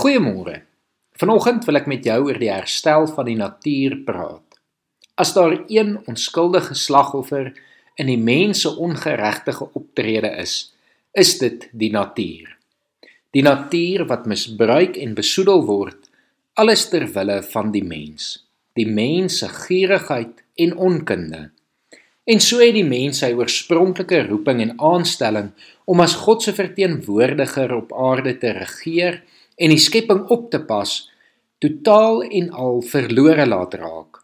Goeiemôre. Vanoggend wil ek met jou oor die herstel van die natuur praat. As daar een onskuldige slagoffer in die mens se ongeregtige optrede is, is dit die natuur. Die natuur wat misbruik en besoedel word, alles ter wille van die mens, die mens se gierigheid en onkunde. En so het die mens sy oorspronklike roeping en aanstelling om as God se verteenwoordiger op aarde te regeer en die skepping op te pas, totaal en al verlore laat raak.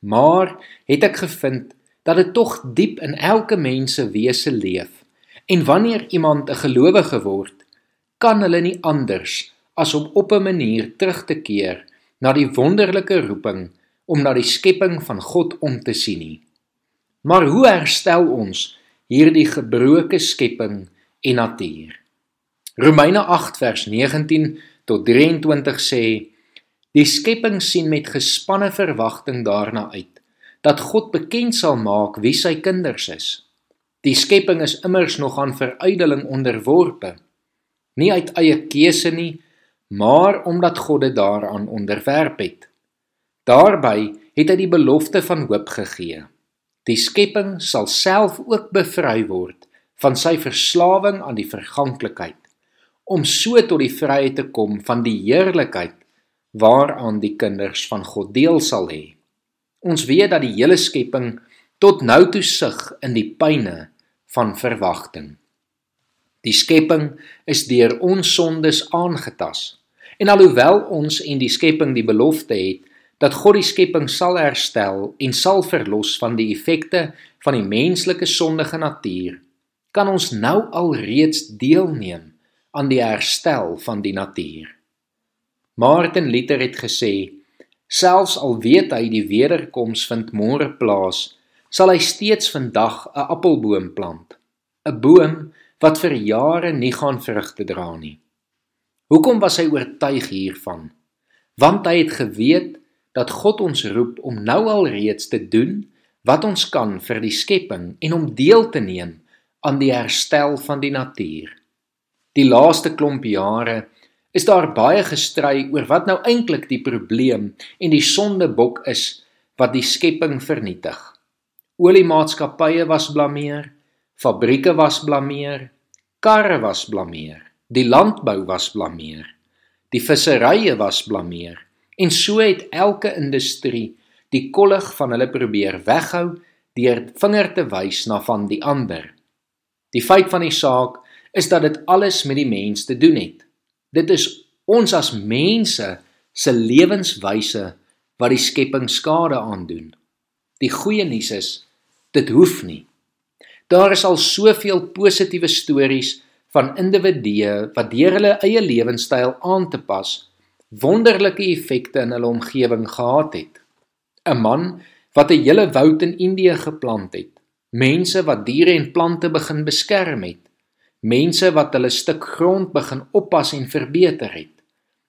Maar het ek gevind dat dit tog diep in elke mens se wese leef. En wanneer iemand 'n gelowige word, kan hulle nie anders as om op 'n manier terug te keer na die wonderlike roeping om na die skepping van God om te sien nie. Maar hoe herstel ons hierdie gebroke skepping en natuur? Romeine 8 vers 19 tot 23 sê die skepping sien met gespanne verwagting daarna uit dat God bekend sal maak wie sy kinders is. Die skepping is immers nog aan verydeling onderworpe, nie uit eie keuse nie, maar omdat God dit daaraan onderwerp het. Daarby het hy die belofte van hoop gegee. Die skepping sal self ook bevry word van sy verslawing aan die verganklikheid om so tot die vryheid te kom van die heerlikheid waaraan die kinders van God deel sal hê. Ons weet dat die hele skepping tot nou toe sug in die pyne van verwagting. Die skepping is deur ons sondes aangetas. En alhoewel ons en die skepping die belofte het dat God die skepping sal herstel en sal verlos van die effekte van die menslike sondige natuur, kan ons nou al reeds deelneem aan die herstel van die natuur. Martin Luther het gesê: Selfs al weet hy die wederkoms vind môre plaas, sal hy steeds vandag 'n appelboom plant, 'n boom wat vir jare nie gaan vrugte dra nie. Hoekom was hy oortuig hiervan? Want hy het geweet dat God ons roep om nou al reeds te doen wat ons kan vir die skepping en om deel te neem aan die herstel van die natuur die laaste klomp jare is daar baie gestry oor wat nou eintlik die probleem en die sondebok is wat die skepping vernietig. Oliemaatskappye was blameer, fabrieke was blameer, karre was blameer, die landbou was blameer, die visserye was blameer en so het elke industrie die kollig van hulle probeer weghou deur vinger te wys na van die ander. Die feit van die saak is dat dit alles met die mens te doen het. Dit is ons as mense se lewenswyse wat die skepping skade aandoen. Die goeie nuus is dit hoef nie. Daar is al soveel positiewe stories van individue wat deur hulle eie lewenstyl aan te pas wonderlike effekte in hulle omgewing gehad het. 'n Man wat 'n hele woud in Indië geplant het, mense wat diere en plante begin beskerm het, mense wat hulle stuk grond begin oppas en verbeter het.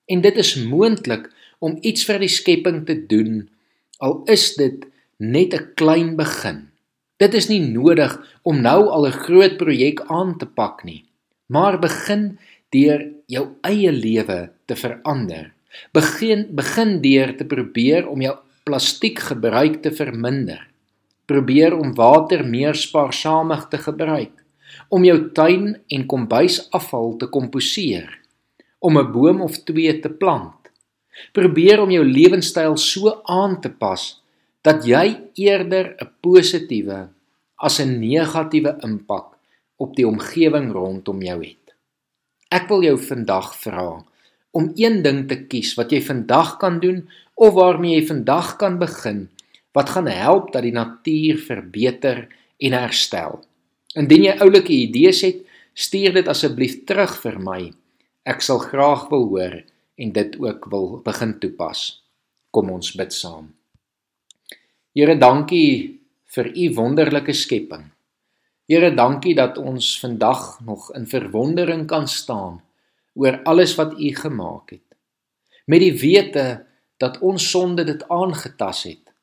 En dit is moontlik om iets vir die skepping te doen al is dit net 'n klein begin. Dit is nie nodig om nou al 'n groot projek aan te pak nie, maar begin deur jou eie lewe te verander. Begin begin deur te probeer om jou plastiekgebruik te verminder. Probeer om water meer spaarsamig te gebruik om jou tuin en kombuisafval te komposeer, om 'n boom of twee te plant. Probeer om jou lewenstyl so aan te pas dat jy eerder 'n positiewe as 'n negatiewe impak op die omgewing rondom jou het. Ek wil jou vandag vra om een ding te kies wat jy vandag kan doen of waarmee jy vandag kan begin wat gaan help dat die natuur verbeter en herstel. Indien jy oulike idees het, stuur dit asseblief terug vir my. Ek sal graag wil hoor en dit ook wil begin toepas. Kom ons bid saam. Here, dankie vir u wonderlike skepping. Here, dankie dat ons vandag nog in verwondering kan staan oor alles wat u gemaak het. Met die wete dat ons sonde dit aangetas het.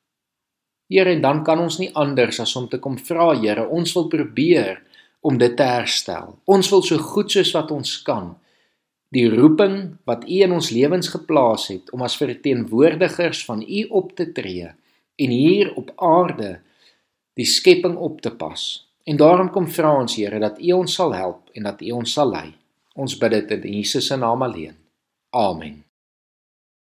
Here en dan kan ons nie anders as om te kom vra Here, ons wil probeer om dit te herstel. Ons wil so goed soos wat ons kan die roeping wat U in ons lewens geplaas het om as verteenwoordigers van U op te tree en hier op aarde die skepping op te pas. En daarom kom vra ons Here dat U ons sal help en dat U ons sal lei. Ons bid dit in Jesus se naam alleen. Amen.